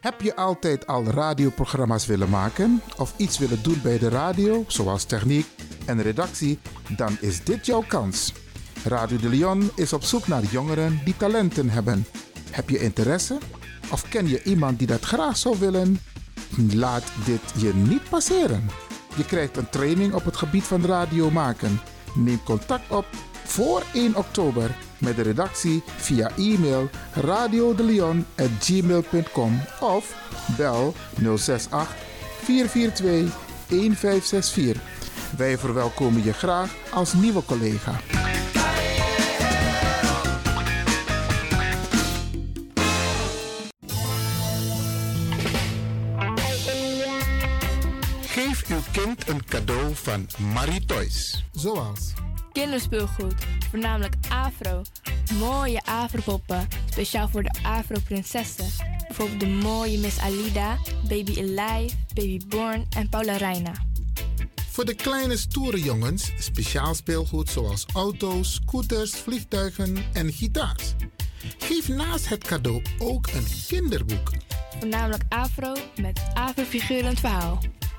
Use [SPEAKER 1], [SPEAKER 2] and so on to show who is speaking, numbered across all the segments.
[SPEAKER 1] Heb je altijd al radioprogramma's willen maken of iets willen doen bij de radio, zoals techniek en redactie? Dan is dit jouw kans. Radio de Leon is op zoek naar jongeren die talenten hebben. Heb je interesse? Of ken je iemand die dat graag zou willen? Laat dit je niet passeren. Je krijgt een training op het gebied van radio maken. Neem contact op voor 1 oktober met de redactie via e-mail radiodeleon.gmail.com of bel 068 442 1564. Wij verwelkomen je graag als nieuwe collega. Geef uw kind een cadeau van Marie Toys. Zoals
[SPEAKER 2] Kinderspeelgoed, voornamelijk afro. Mooie afropoppen, speciaal voor de afro-prinsessen. Bijvoorbeeld de mooie Miss Alida, Baby Alive, Baby Born en Paula Reina.
[SPEAKER 1] Voor de kleine stoere jongens speciaal speelgoed zoals auto's, scooters, vliegtuigen en gitaars. Geef naast het cadeau ook een kinderboek.
[SPEAKER 2] Voornamelijk afro met afro-figurend verhaal.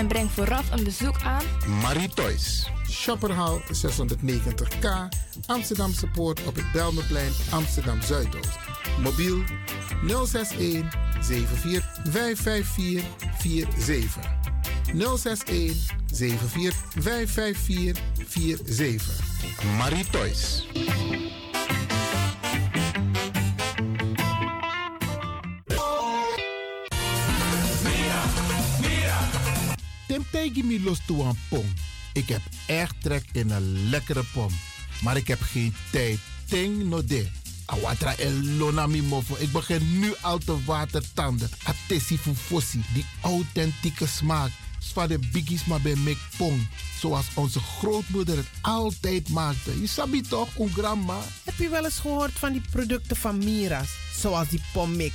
[SPEAKER 2] En breng vooraf een bezoek aan
[SPEAKER 1] Marie Toys. Shopperhal 690K, Amsterdamse Poort op het Belmerplein, Amsterdam Zuidoost. Mobiel 061 74 554 47. 061 74 554 47. Marie Toys. Mi los toe aan pom. Ik heb echt trek in een lekkere pom. Maar ik heb geen tijd. Ting no de. Awatra elona mi mofo. Ik begin nu al te watertanden. Atesi fufosi. Die authentieke smaak. Zwa de biggies maar bij mek pong. Zoals onze grootmoeder het altijd maakte. Je sabi toch, een grandma?
[SPEAKER 3] Heb je wel eens gehoord van die producten van Mira's? Zoals die pommix.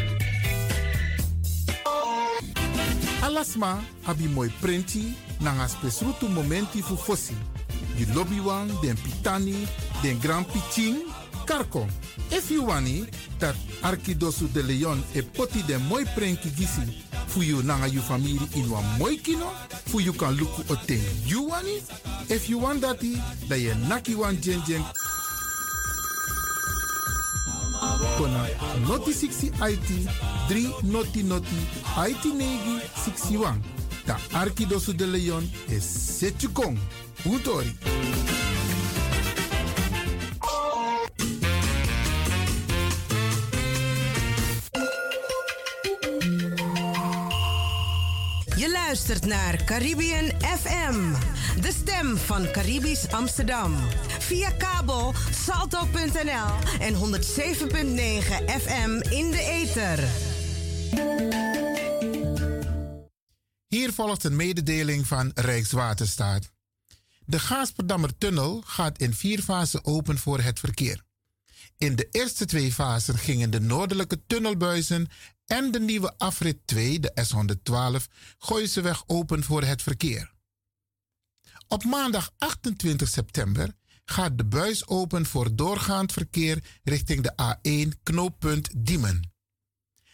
[SPEAKER 1] Alasma abi moi prenti nanga spesrutu momenti fu fosi. Di lobby wan, den pitani, den grand piching, karko. If you wani, dat Arkidosu de Leon e poti den moi prenki gisi fu you nanga you family in wan moi kino, fu you kan luku o ten you wani. If you want dati, da ye naki wan kona noti 60 IT 3 noti noti IT negi 61. Da Arkidosu de Leon is Setjukong. Utori.
[SPEAKER 4] Je luistert naar Caribbean FM, de stem van Caribisch Amsterdam. Via kabel salto.nl en 107.9 FM in de ether.
[SPEAKER 1] Hier volgt een mededeling van Rijkswaterstaat. De Gaasperdammer tunnel gaat in vier fasen open voor het verkeer. In de eerste twee fasen gingen de noordelijke tunnelbuizen en de nieuwe afrit 2, de S112, Gooiseweg open voor het verkeer. Op maandag 28 september gaat de buis open voor doorgaand verkeer richting de A1 knooppunt Diemen.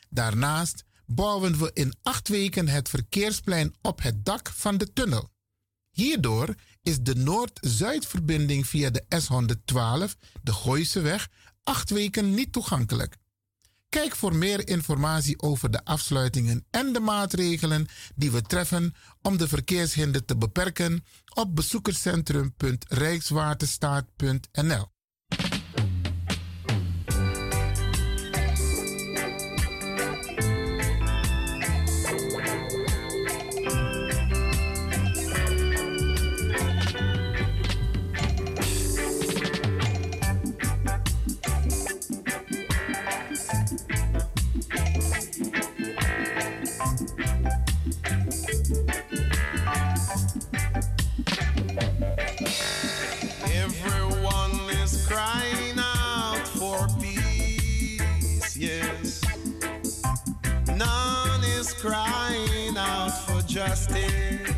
[SPEAKER 1] Daarnaast bouwen we in acht weken het verkeersplein op het dak van de tunnel. Hierdoor is de Noord-Zuidverbinding via de S112, de Gooiseweg, acht weken niet toegankelijk. Kijk voor meer informatie over de afsluitingen en de maatregelen die we treffen om de verkeershinder te beperken op bezoekerscentrum.rijkswaterstaat.nl.
[SPEAKER 5] stay.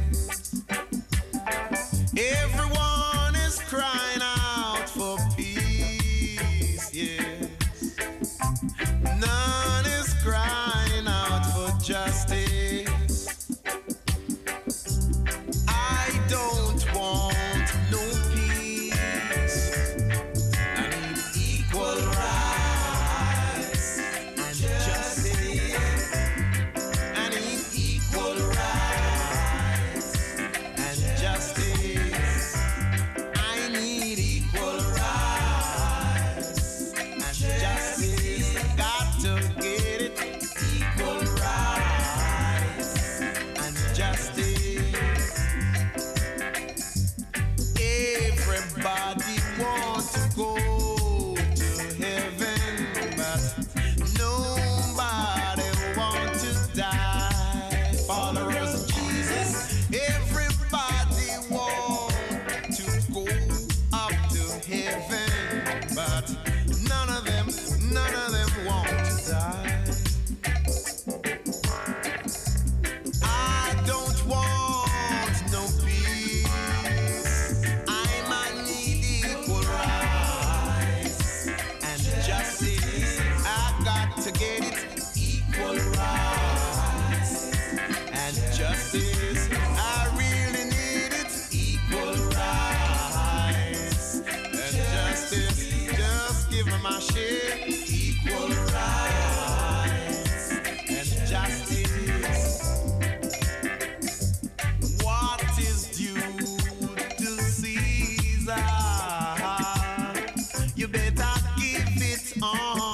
[SPEAKER 5] on.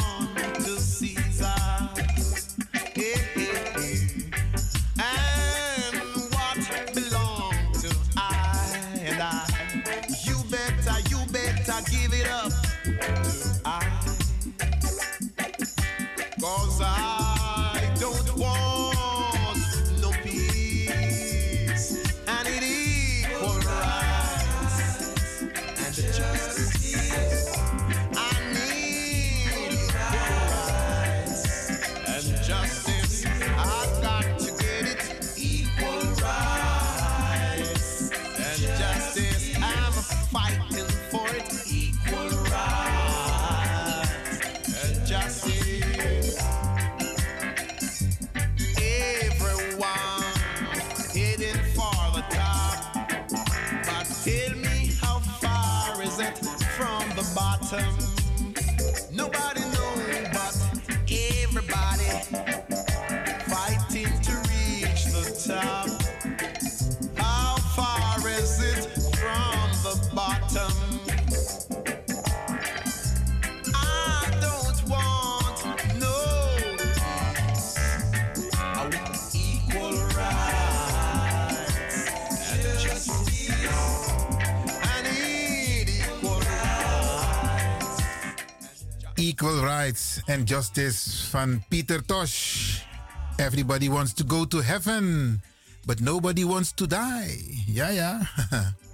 [SPEAKER 5] Equal Rights and Justice
[SPEAKER 1] van Peter Tosh. Everybody wants to go to heaven, but nobody wants to die. Ja, ja.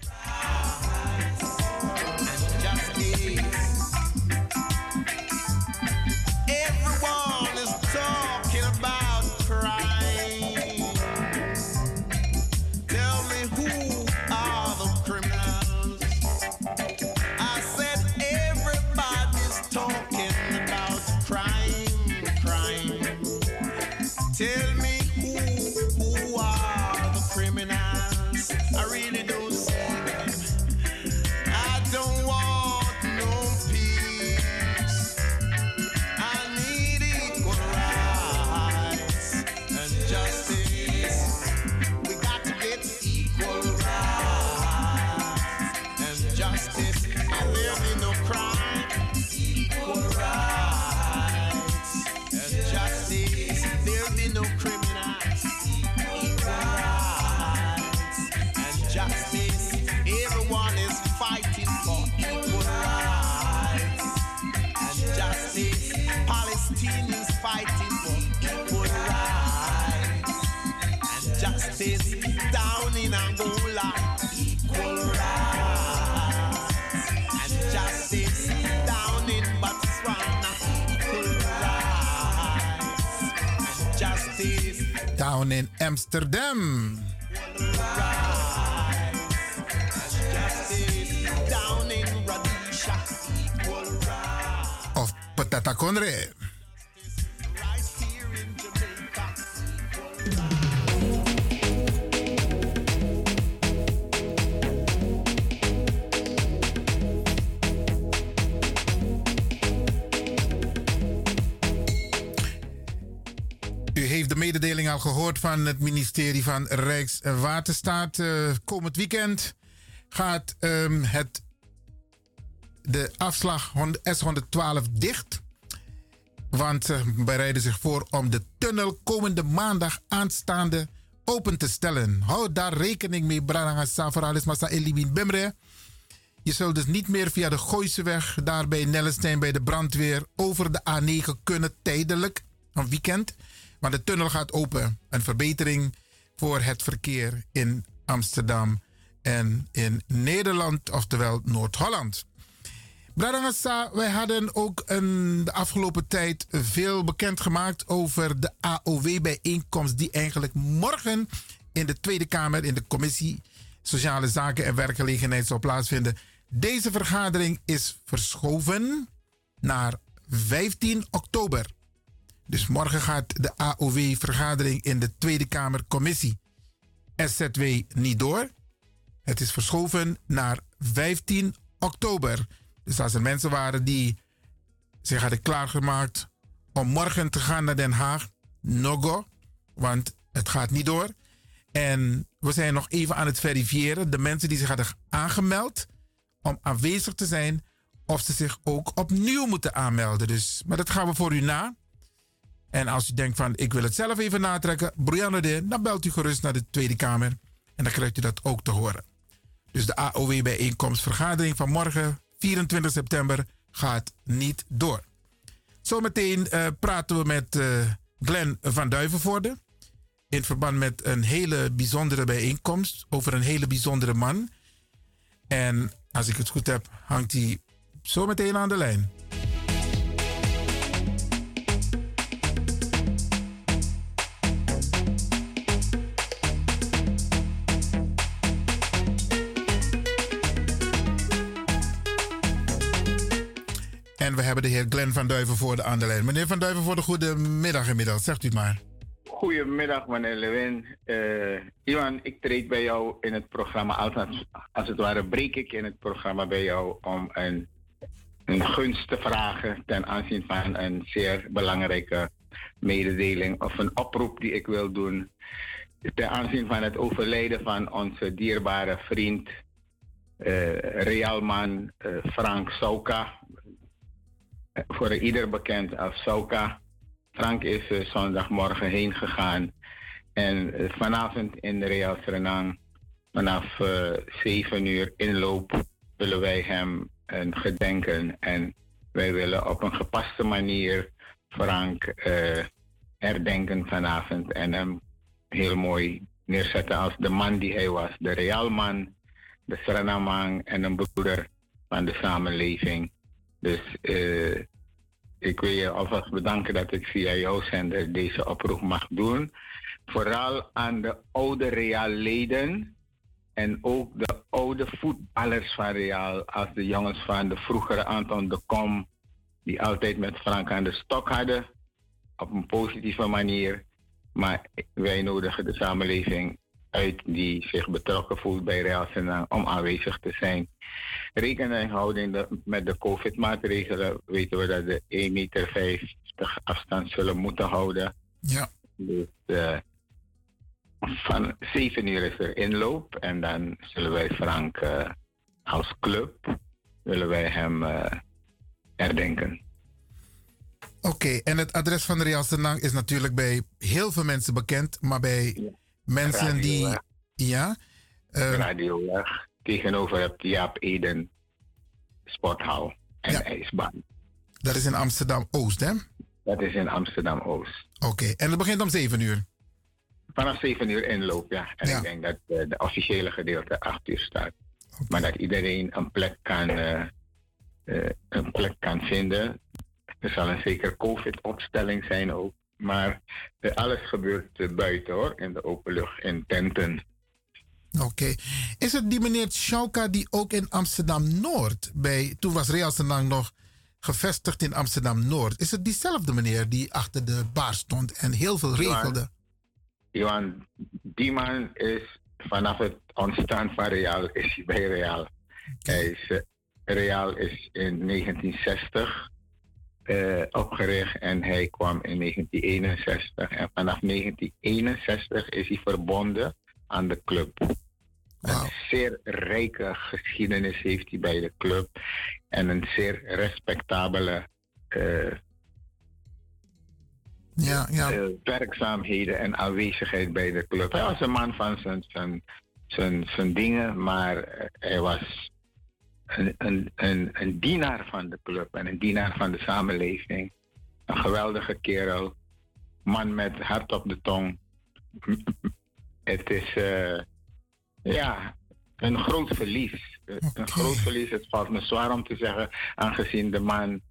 [SPEAKER 1] Amsterdam. Of Patatacondre. mededeling al gehoord van het ministerie van Rijkswaterstaat. Uh, komend weekend gaat um, het, de afslag S112 dicht. Want ze bereiden zich voor om de tunnel komende maandag aanstaande open te stellen. Houd daar rekening mee, Brananga Savaralis Massa Elimin Bemre. Je zult dus niet meer via de Gooiseweg, daar bij Nellestein bij de brandweer, over de A9 kunnen tijdelijk, een weekend. Maar de tunnel gaat open. Een verbetering voor het verkeer in Amsterdam en in Nederland, oftewel Noord-Holland. Bradangasa, wij hadden ook de afgelopen tijd veel bekendgemaakt over de AOW-bijeenkomst, die eigenlijk morgen in de Tweede Kamer, in de Commissie Sociale Zaken en Werkgelegenheid zal plaatsvinden. Deze vergadering is verschoven naar 15 oktober. Dus morgen gaat de AOW-vergadering in de Tweede Kamer Commissie SZW niet door. Het is verschoven naar 15 oktober. Dus als er mensen waren die zich hadden klaargemaakt om morgen te gaan naar Den Haag, no go, want het gaat niet door. En we zijn nog even aan het verifiëren. De mensen die zich hadden aangemeld om aanwezig te zijn, of ze zich ook opnieuw moeten aanmelden. Dus, maar dat gaan we voor u na. En als u denkt van ik wil het zelf even natrekken, Brianna de, dan belt u gerust naar de Tweede Kamer. En dan krijgt u dat ook te horen. Dus de AOW-bijeenkomstvergadering van morgen, 24 september, gaat niet door. Zometeen uh, praten we met uh, Glenn van Duivenvoorde. In verband met een hele bijzondere bijeenkomst over een hele bijzondere man. En als ik het goed heb, hangt hij zometeen aan de lijn. Hebben de heer Glenn van Duivenvoorde aan de lijn. Meneer van Duivenvoorde, goedemiddag inmiddels. Zegt u het maar.
[SPEAKER 6] Goedemiddag, meneer Lewin. Uh, Iwan, ik treed bij jou in het programma. Als, als het ware breek ik in het programma bij jou om een, een gunst te vragen ten aanzien van een zeer belangrijke mededeling of een oproep die ik wil doen. Ten aanzien van het overlijden van onze dierbare vriend, uh, Realman uh, Frank Souka. Voor ieder bekend als Souka. Frank is uh, zondagmorgen heen gegaan. En uh, vanavond in de Real Serenang, vanaf uh, 7 uur inloop, willen wij hem een gedenken. En wij willen op een gepaste manier Frank herdenken vanavond. En hem heel mooi neerzetten als de man die hij was. De Realman, de Serenamang en een broeder van de samenleving. Dus ik wil je alvast bedanken dat ik via jouw zender deze oproep mag doen. Vooral aan de oude Real-leden en ook de oude voetballers van Real, als de jongens van de vroegere Anton de Kom, die altijd met Frank aan de stok hadden, op een positieve manier. Maar wij nodigen de samenleving uit die zich betrokken voelt bij Real Senang om aanwezig te zijn. Rekening houden met de COVID-maatregelen weten we dat we 1,50 meter afstand zullen moeten houden.
[SPEAKER 1] Ja.
[SPEAKER 6] Dus uh, van 7 uur is er inloop en dan zullen wij Frank uh, als club willen wij hem uh, herdenken.
[SPEAKER 1] Oké, okay, en het adres van Real Senang is natuurlijk bij heel veel mensen bekend, maar bij ja. Mensen
[SPEAKER 6] Radio
[SPEAKER 1] die.
[SPEAKER 6] Weg.
[SPEAKER 1] Ja. Uh,
[SPEAKER 6] Radio Weg tegenover het Jaap Eden Sporthal en
[SPEAKER 1] Ja.
[SPEAKER 6] ijsbaan.
[SPEAKER 1] Dat is in Amsterdam Oost, hè?
[SPEAKER 6] Dat is in Amsterdam Oost.
[SPEAKER 1] Oké, en het begint om 7 uur.
[SPEAKER 6] Vanaf 7 uur inloop, ja. En
[SPEAKER 1] Ja.
[SPEAKER 6] ik denk dat eh, de officiële gedeelte 8 uur staat. Maar dat iedereen een plek kan, eh, eh, een plek kan vinden. Er zal een zeker COVID-opstelling zijn ook. Maar eh, alles gebeurt eh, buiten hoor, in de open lucht, in tenten.
[SPEAKER 1] Oké. Is het die meneer Schauka die ook in Amsterdam Noord, bij, toen was Real nog gevestigd in Amsterdam Noord, is het diezelfde meneer die achter de bar stond en heel veel regelde?
[SPEAKER 6] Johan, die man is vanaf het ontstaan van Real, is hij bij Real. Hij is, eh, Real is in 1960 eh, opgericht en hij kwam in 1961. En vanaf 1961 is hij verbonden aan de club. Een zeer rijke geschiedenis heeft hij bij de club. En een zeer respectabele eh,
[SPEAKER 1] Ja, ja.
[SPEAKER 6] eh, werkzaamheden en aanwezigheid bij de club. Hij was een man van zijn, zijn, zijn, zijn dingen, maar hij was een, een, een, een dienaar van de club en een dienaar van de samenleving. Een geweldige kerel, man met hart op de tong. Het is, eh, ja, een groot verlies. Eh, Een groot verlies. Het valt me zwaar om te zeggen, aangezien de man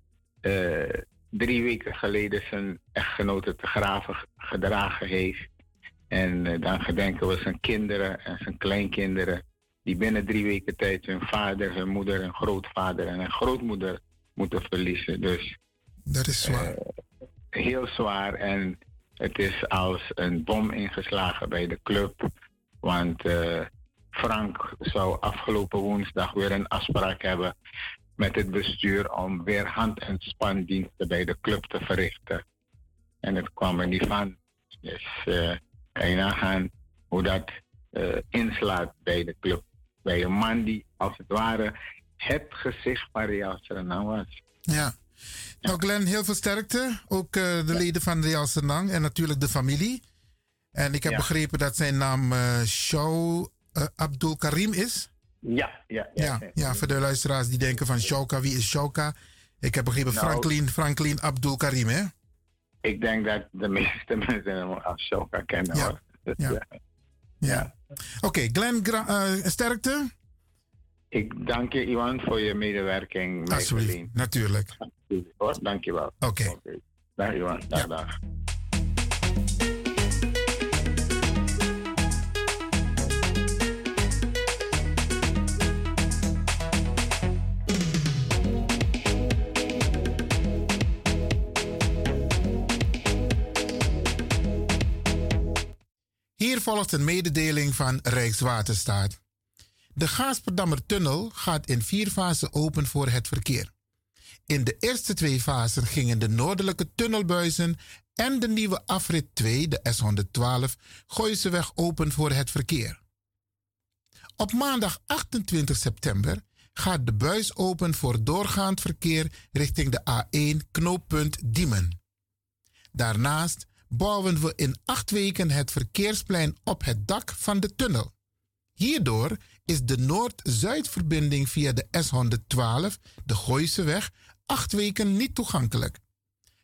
[SPEAKER 6] eh, drie weken geleden zijn echtgenote te graven gedragen heeft. En dan gedenken we zijn kinderen en zijn kleinkinderen, die binnen drie weken tijd hun vader, hun moeder, hun grootvader en hun grootmoeder moeten verliezen. Dus
[SPEAKER 1] Dat is zwaar.
[SPEAKER 6] heel zwaar en het is als een bom ingeslagen bij de club. Want eh, Frank zou afgelopen woensdag weer een afspraak hebben met het bestuur om weer hand- en spandiensten bij de club te verrichten. En het kwam er niet van. Dus eh kan je nagaan hoe dat eh, inslaat bij de club. Bij een man die als het ware het gezicht van Real Suriname was.
[SPEAKER 1] Ja. Nou, Glenn, heel veel sterkte. Ook eh, de leden van Real Senang en natuurlijk de familie. En ik heb
[SPEAKER 6] Ja.
[SPEAKER 1] begrepen dat zijn naam eh Shau eh, Abdul Karim is.
[SPEAKER 6] Ja, ja, ja.
[SPEAKER 1] Ja, ja, voor de luisteraars die denken van Shauka, wie is Shauka? Ik heb begrepen
[SPEAKER 6] Nou-
[SPEAKER 1] Franklin, Franklin Abdul Karim, hè?
[SPEAKER 6] Ik denk dat de meeste mensen hem als Shoka kennen.
[SPEAKER 1] Ja,
[SPEAKER 6] hoor. Dus,
[SPEAKER 1] ja. Ja. Oké, Glenn, eh, sterkte.
[SPEAKER 6] ik dank je, Iwan, voor je medewerking.
[SPEAKER 1] Alsjeblieft, natuurlijk.
[SPEAKER 6] Dank je wel.
[SPEAKER 1] Oké.
[SPEAKER 6] Dag, Iwan. Dag, dag.
[SPEAKER 1] Hier volgt een mededeling van Rijkswaterstaat. De Gaasperdammer tunnel gaat in vier fasen open voor het verkeer. In de eerste twee fasen gingen de noordelijke tunnelbuizen en de nieuwe afrit 2, de S112, Gooiseweg open voor het verkeer. Op maandag 28 september gaat de buis open voor doorgaand verkeer richting de A1 knooppunt Diemen. Daarnaast bouwen we in acht weken het verkeersplein op het dak van de tunnel. Hierdoor is de Noord-Zuidverbinding via de S112, de Gooiseweg, acht weken niet toegankelijk.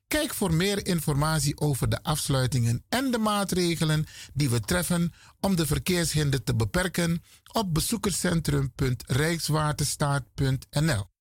[SPEAKER 1] Kijk voor meer informatie over de afsluitingen en de maatregelen die we treffen om de verkeershinder te beperken op bezoekerscentrum.rijkswaterstaat.nl.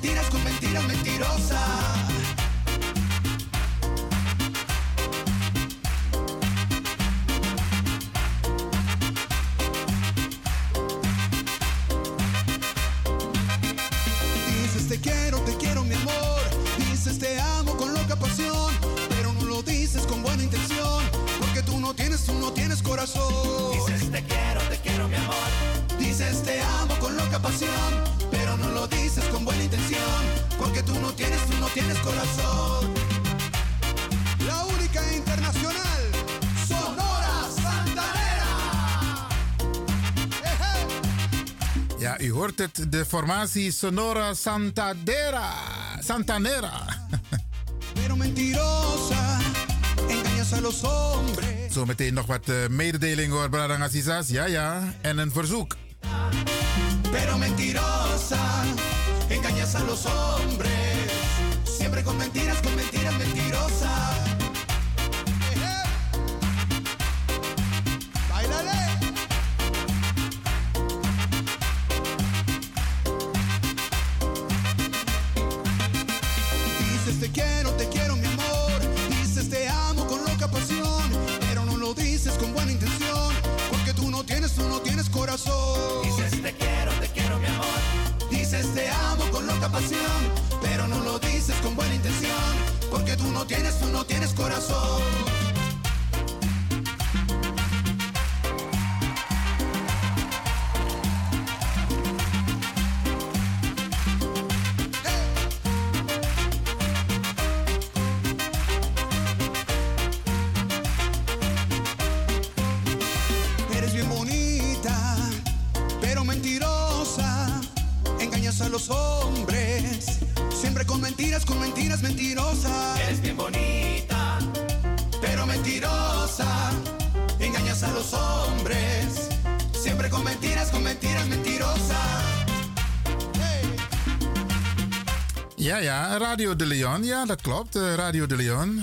[SPEAKER 7] mentiras, con mentiras mentirosas.
[SPEAKER 1] Het, de formatie Sonora Santadera. Santanera. Zometeen nog wat eh, mededeling hoor, Bradang Azizas. Ja, ja. En een verzoek. Ja, Radio de Leon. Ja, dat klopt. eh, Radio de Leon.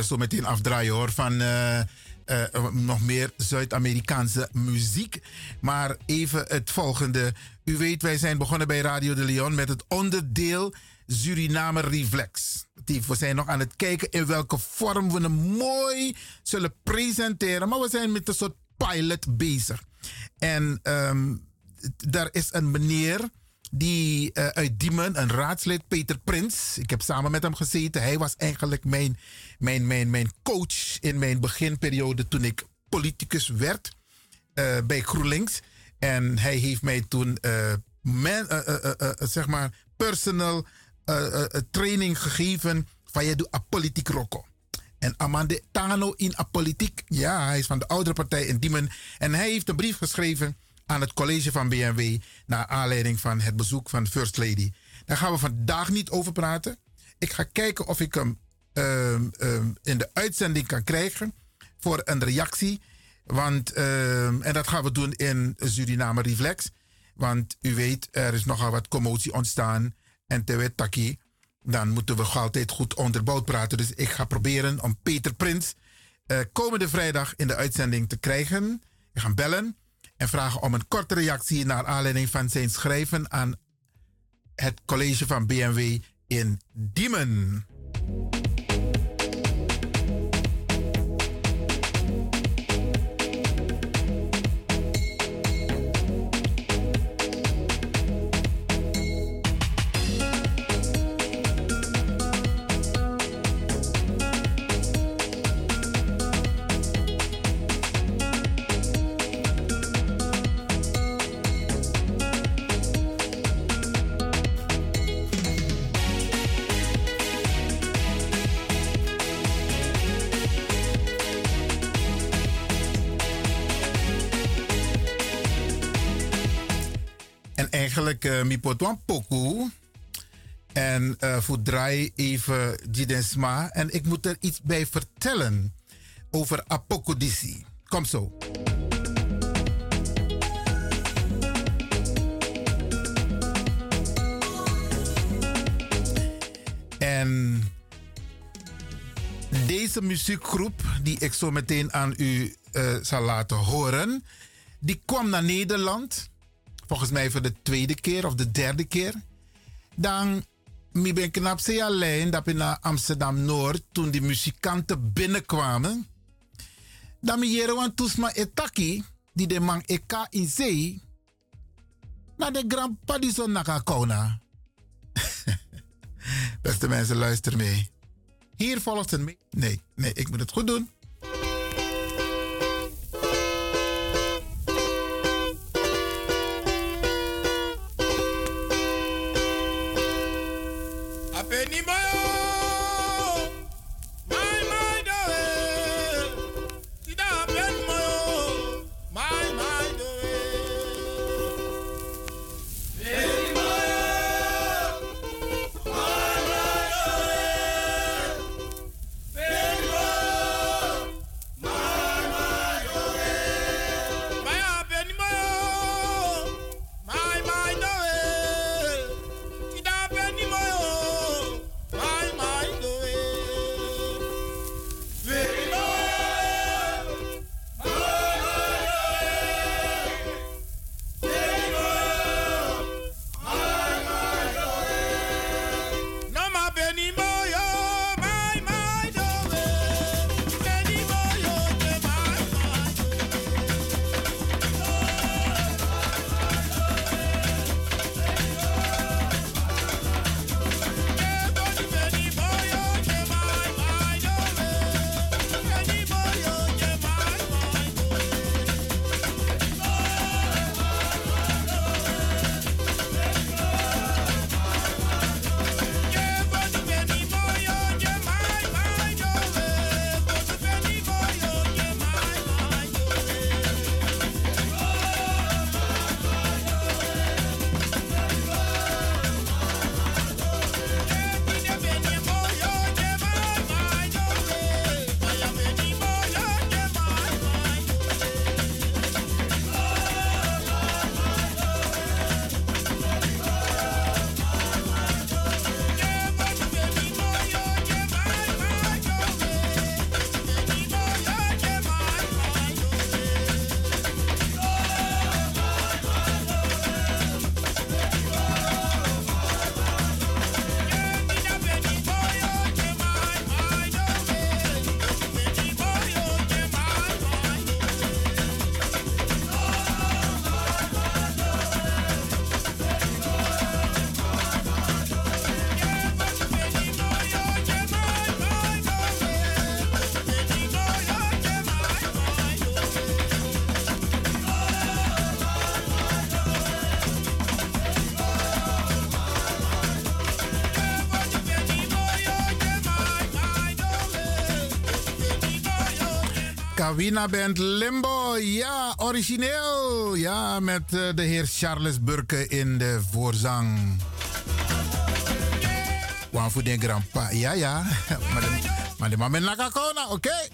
[SPEAKER 1] En we gaan nog meer zo meteen afdraaien hoor van eh, eh, nog meer Zuid-Amerikaanse muziek. Maar even het volgende. U weet, wij zijn begonnen bij Radio de Leon met het onderdeel Suriname Reflex. We zijn nog aan het kijken in welke vorm we hem mooi zullen presenteren. Maar we zijn met een soort pilot bezig. En ehm, daar is een meneer die eh, uit Diemen, een raadslid, Peter Prins. Ik heb samen met hem gezeten. Hij was eigenlijk mijn, mijn, mijn, mijn coach in mijn beginperiode toen ik politicus werd eh, bij GroenLinks. En hij heeft mij toen eh, zeg maar personal training gegeven van je doet politiek rocco. En Amande Tano in a politiek. Ja, hij is van de oudere partij in Diemen. En hij heeft een brief geschreven aan het college van BMW. Naar aanleiding van het bezoek van First Lady. Daar gaan we vandaag niet over praten. Ik ga kijken of ik hem ehm, ehm, in de uitzending kan krijgen. Voor een reactie. Want, ehm, en dat gaan we doen in Suriname Reflex. Want u weet, er is nogal wat commotie ontstaan. En terwijl Taki, dan moeten we altijd goed onderbouwd praten. Dus ik ga proberen om Peter Prins eh, komende vrijdag in de uitzending te krijgen. We gaan bellen en vragen om een korte reactie naar aanleiding van zijn schrijven aan het college van BMW in Diemen. Mi potwan poku. En eh voor draai even Jidensma. En ik moet er iets bij vertellen over Apokodisi. Kom zo. En deze muziekgroep, die ik zo meteen aan u eh, zal laten horen, die kwam naar Nederland. Volgens mij voor de tweede keer of de derde keer. Dan mi ben knap zeer alleen dat ik naar Amsterdam Noord toen die muzikanten binnenkwamen. Dan mi jere wan toesma etaki die de man eka in zee. Naar de grandpa die zo naka kona. Beste mensen, luister mee. Hier volgt een... Nee, nee, ik moet het goed doen. Kawina Band Limbo. Ja, origineel. Ja, met eh, de heer Charles Burke in de voorzang. Wan de grandpa. Ja, ja. Maar de, maar mama in Nakakona, oké.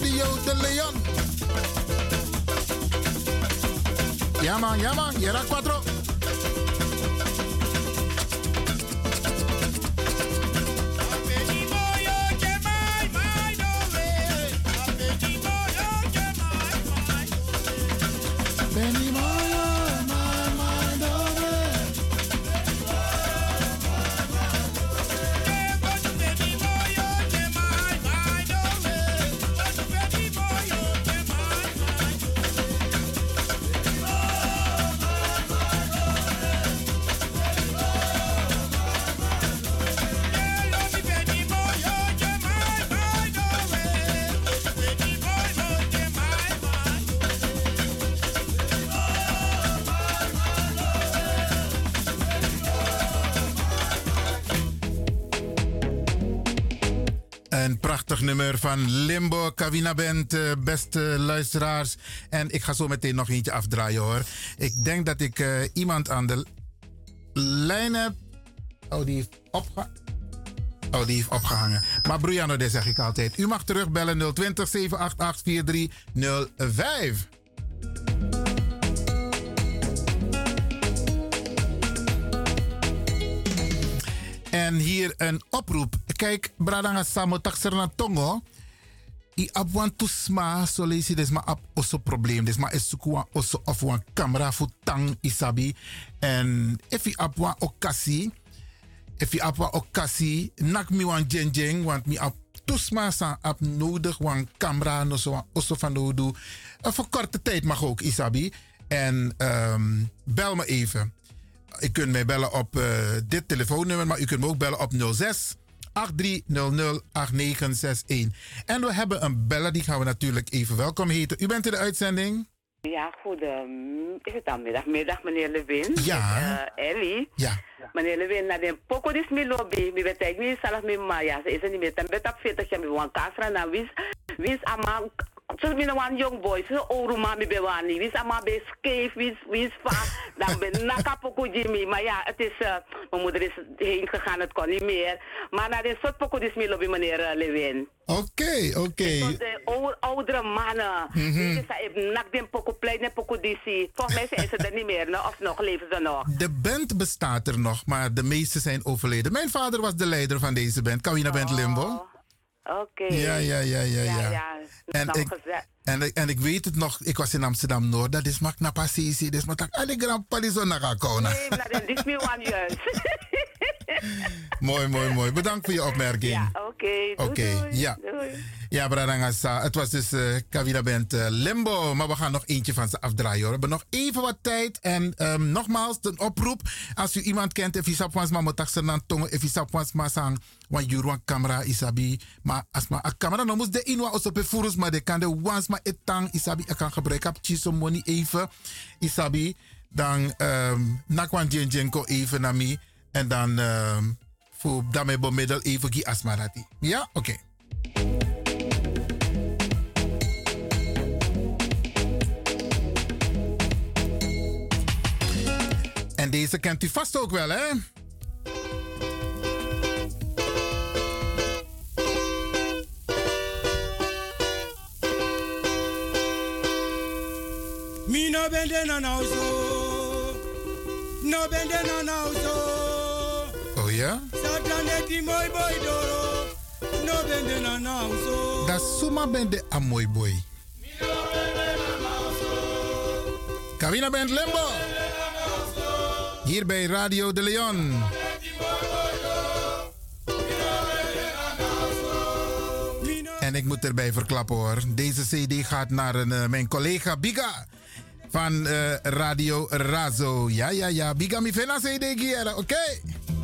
[SPEAKER 1] Radio de Leon. Ja man, ja man, 4. Van Limbo Kavina Band, eh, beste luisteraars. En ik ga zo meteen nog eentje afdraaien hoor. Ik denk dat ik eh, iemand aan de lijn heb. Oh, die heeft opgehangen. Oh, die heeft opgehangen. Maar Brianna, dit zeg ik altijd. U mag terugbellen 020 788 4305. En hier een oproep. Kijk, Bradanga Samo Taxerna Tongo. I abwan tusma so lesi des ma ap oso probleem. Des ma esukwa oso of wan camera fu tang isabi. En if i abwan okasi. If i abwan okasi. Nak mi wan jeng. Want mi ap tusma san ap nodig wan camera no so wan oso van nodu. Uh, voor korte tijd mag ook isabi. En ehm, bel me even. U kunt mij bellen op eh, dit telefoonnummer, maar u kunt me ook bellen op 06 8300 8961. En we hebben een beller, die gaan we natuurlijk even welkom heten. U bent in de uitzending?
[SPEAKER 8] Ja, goede. Is het dan middag? Middag, meneer Levin.
[SPEAKER 1] Ja.
[SPEAKER 8] Uh, Ellie.
[SPEAKER 1] Ja.
[SPEAKER 8] Meneer Levin, na den poko dis mi lobby, mi weet ik niet zelf mi Maya. Ze is er niet meer. Dan bet op 40 jaar mi wan kasra na wis. Wis ama. Zo mi wan young boy. Zo oru ma mi be wani. Wis ama be skeef. Wis wis va. Dan ben naka poko Jimmy. Maar ja, het is. Uh, mijn moeder is heen gegaan. Het kon niet meer. Maar na den soort poko dis mi lobby, meneer uh, Levin.
[SPEAKER 1] Oké, oké.
[SPEAKER 8] Tot de ou- oudere mannen.
[SPEAKER 1] Mhm.
[SPEAKER 8] Weet je, ze hebben nak den plein en poko disi. Volgens mij zijn ze er niet meer. Of nog leven ze nog.
[SPEAKER 1] De band bestaat er nog, maar de meeste zijn overleden. Mijn vader was de leider van deze band, Kawina Band Limbo.
[SPEAKER 8] Oké.
[SPEAKER 1] Ja, ja, ja, ja, ja.
[SPEAKER 8] ja.
[SPEAKER 1] En
[SPEAKER 8] Nou,
[SPEAKER 1] ik, en, ik- en ik weet het nog, ik was in Amsterdam Noord, dat is mak na dat is mak alle grandpa die zo naar Kona.
[SPEAKER 8] Nee, maar dat is meer aan juist.
[SPEAKER 1] Mooi, mooi, mooi. Bedankt voor je opmerking.
[SPEAKER 8] Oké, doei,
[SPEAKER 1] Oké,
[SPEAKER 8] doei.
[SPEAKER 1] ja.
[SPEAKER 8] Doei.
[SPEAKER 1] Ja, Bradangasa. Het was dus eh Kavina Band eh, Limbo. Maar we gaan nog eentje van ze afdraaien hoor. We hebben nog even wat tijd. En ehm, nogmaals, een oproep. Als u iemand kent, if je sap wans maar moet dan tongen. If je sap wans maar sang. Want een camera isabi. Maar als maar een camera dan moet de inwa op de. Maar de kan de wans maar etang isabi. Ik kan gebruiken. Chiso money even. Isabi. Dan um, nakwan jenjenko even naar mij. En dan ehm voor daarmee bemiddel even die asmarati. Ja? Oké. En deze kent u vast ook wel, hè?
[SPEAKER 9] Me no bende no now so. No bende no now now so.
[SPEAKER 1] Dat Suma bent de Amoy Boy. Kawina Band Limbo. Hier bij Radio de Leon. En ik moet erbij verklappen hoor. Deze CD gaat naar een, eh, mijn collega Biga. van eh, Radio Razo. Ja, ja, ja. Bigami Fena CD oké?
[SPEAKER 9] Mooi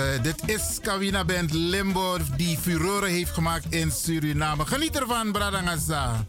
[SPEAKER 1] eh, dit is Kawina Band Limbo die furore heeft gemaakt in Suriname. Geniet ervan, Bradangasa.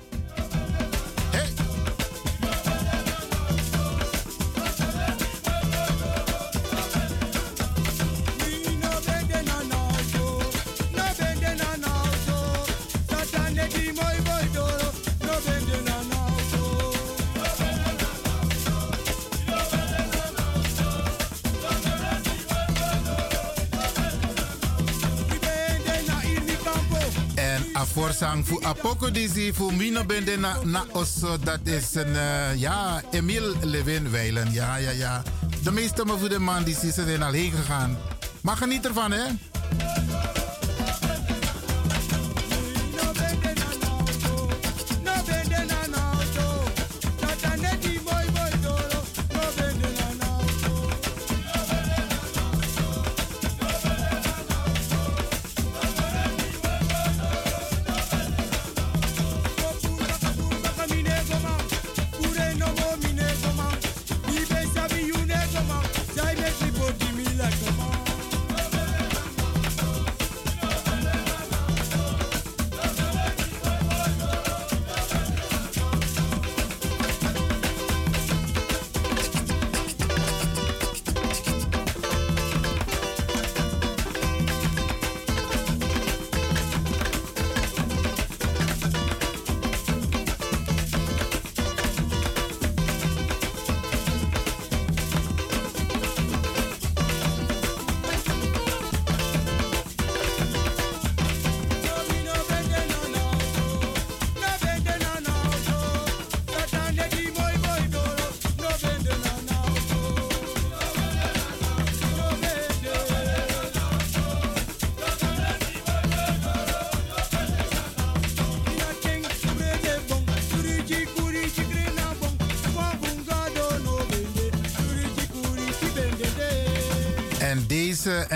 [SPEAKER 1] Aforsang voor Apoko Dizzy voor Mino Bende na, na Osso. Dat is een, eh, ja, Emile Levin Weilen. Ja, ja, ja. De meeste maar voor de man die zijn al heen gegaan. Maar geniet ervan, hè?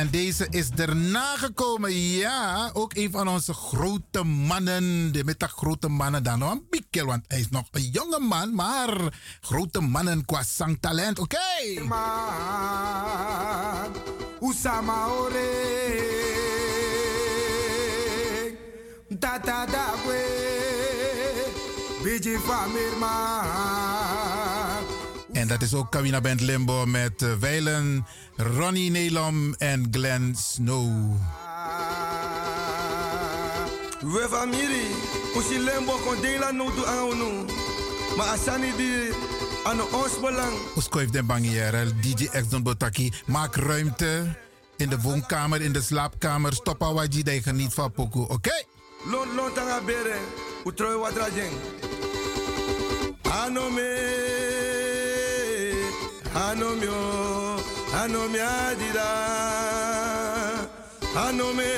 [SPEAKER 1] Deze is erna gekomen. Ja, ook een van onze grote mannen. De met grote mannen dan nog een bikkel, want hij is nog een jonge man. Maar grote mannen qua zangtalent. Oké.
[SPEAKER 7] Ore Tata da Biji famirma
[SPEAKER 1] En dat is ook Kawina Band Limbo met eh, Weilen, Ronnie Nelom en Glenn Snow.
[SPEAKER 7] We famiri Usi lembo kon dela no du anu Ma asani di Ano ons belang
[SPEAKER 1] Uskoif den bangiere, DJ X Don Botaki. Maak ruimte in de woonkamer, in de slaapkamer. Stop awaji dat je geniet van pokoe, oké?
[SPEAKER 7] Lon lon tanga bere Utroy wadra jeng
[SPEAKER 10] anomio anomiadira anome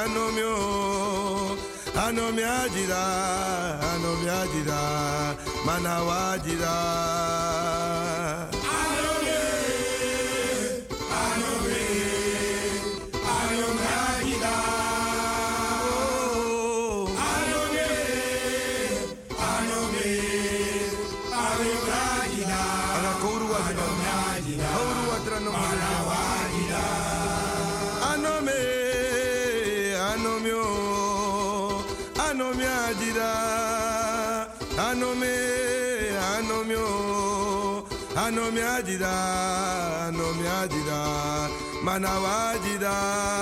[SPEAKER 10] anomio anomiadira anomiadira manawajira ajira, no me ajira, manawajira.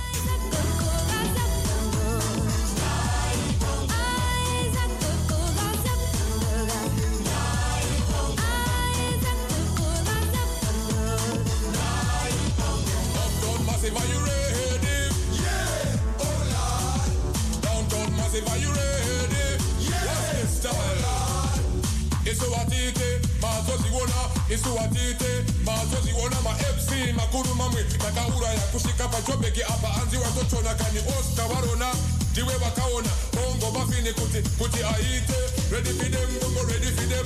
[SPEAKER 11] Bongo mafini kuti kuti aite ready for them bongo ready for them.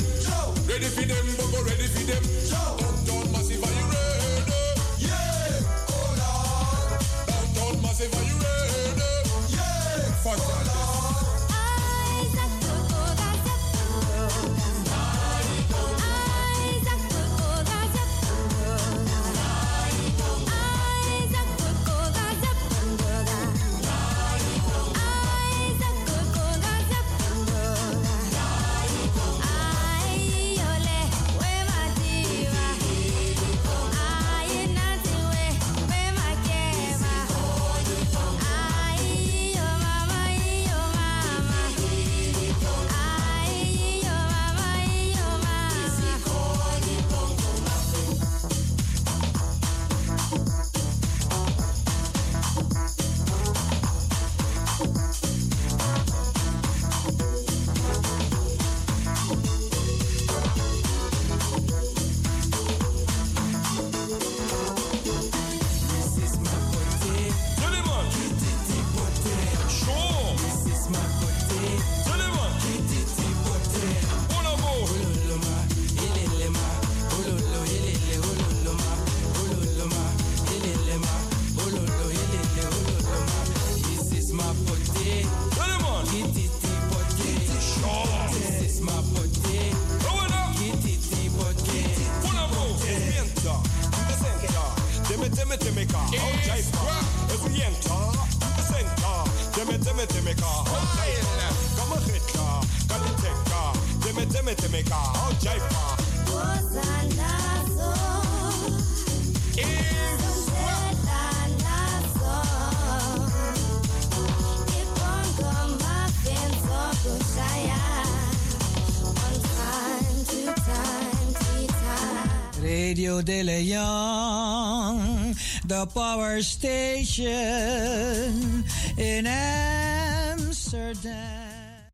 [SPEAKER 11] Ready for them
[SPEAKER 12] Radio De Leon, the power station in Amsterdam.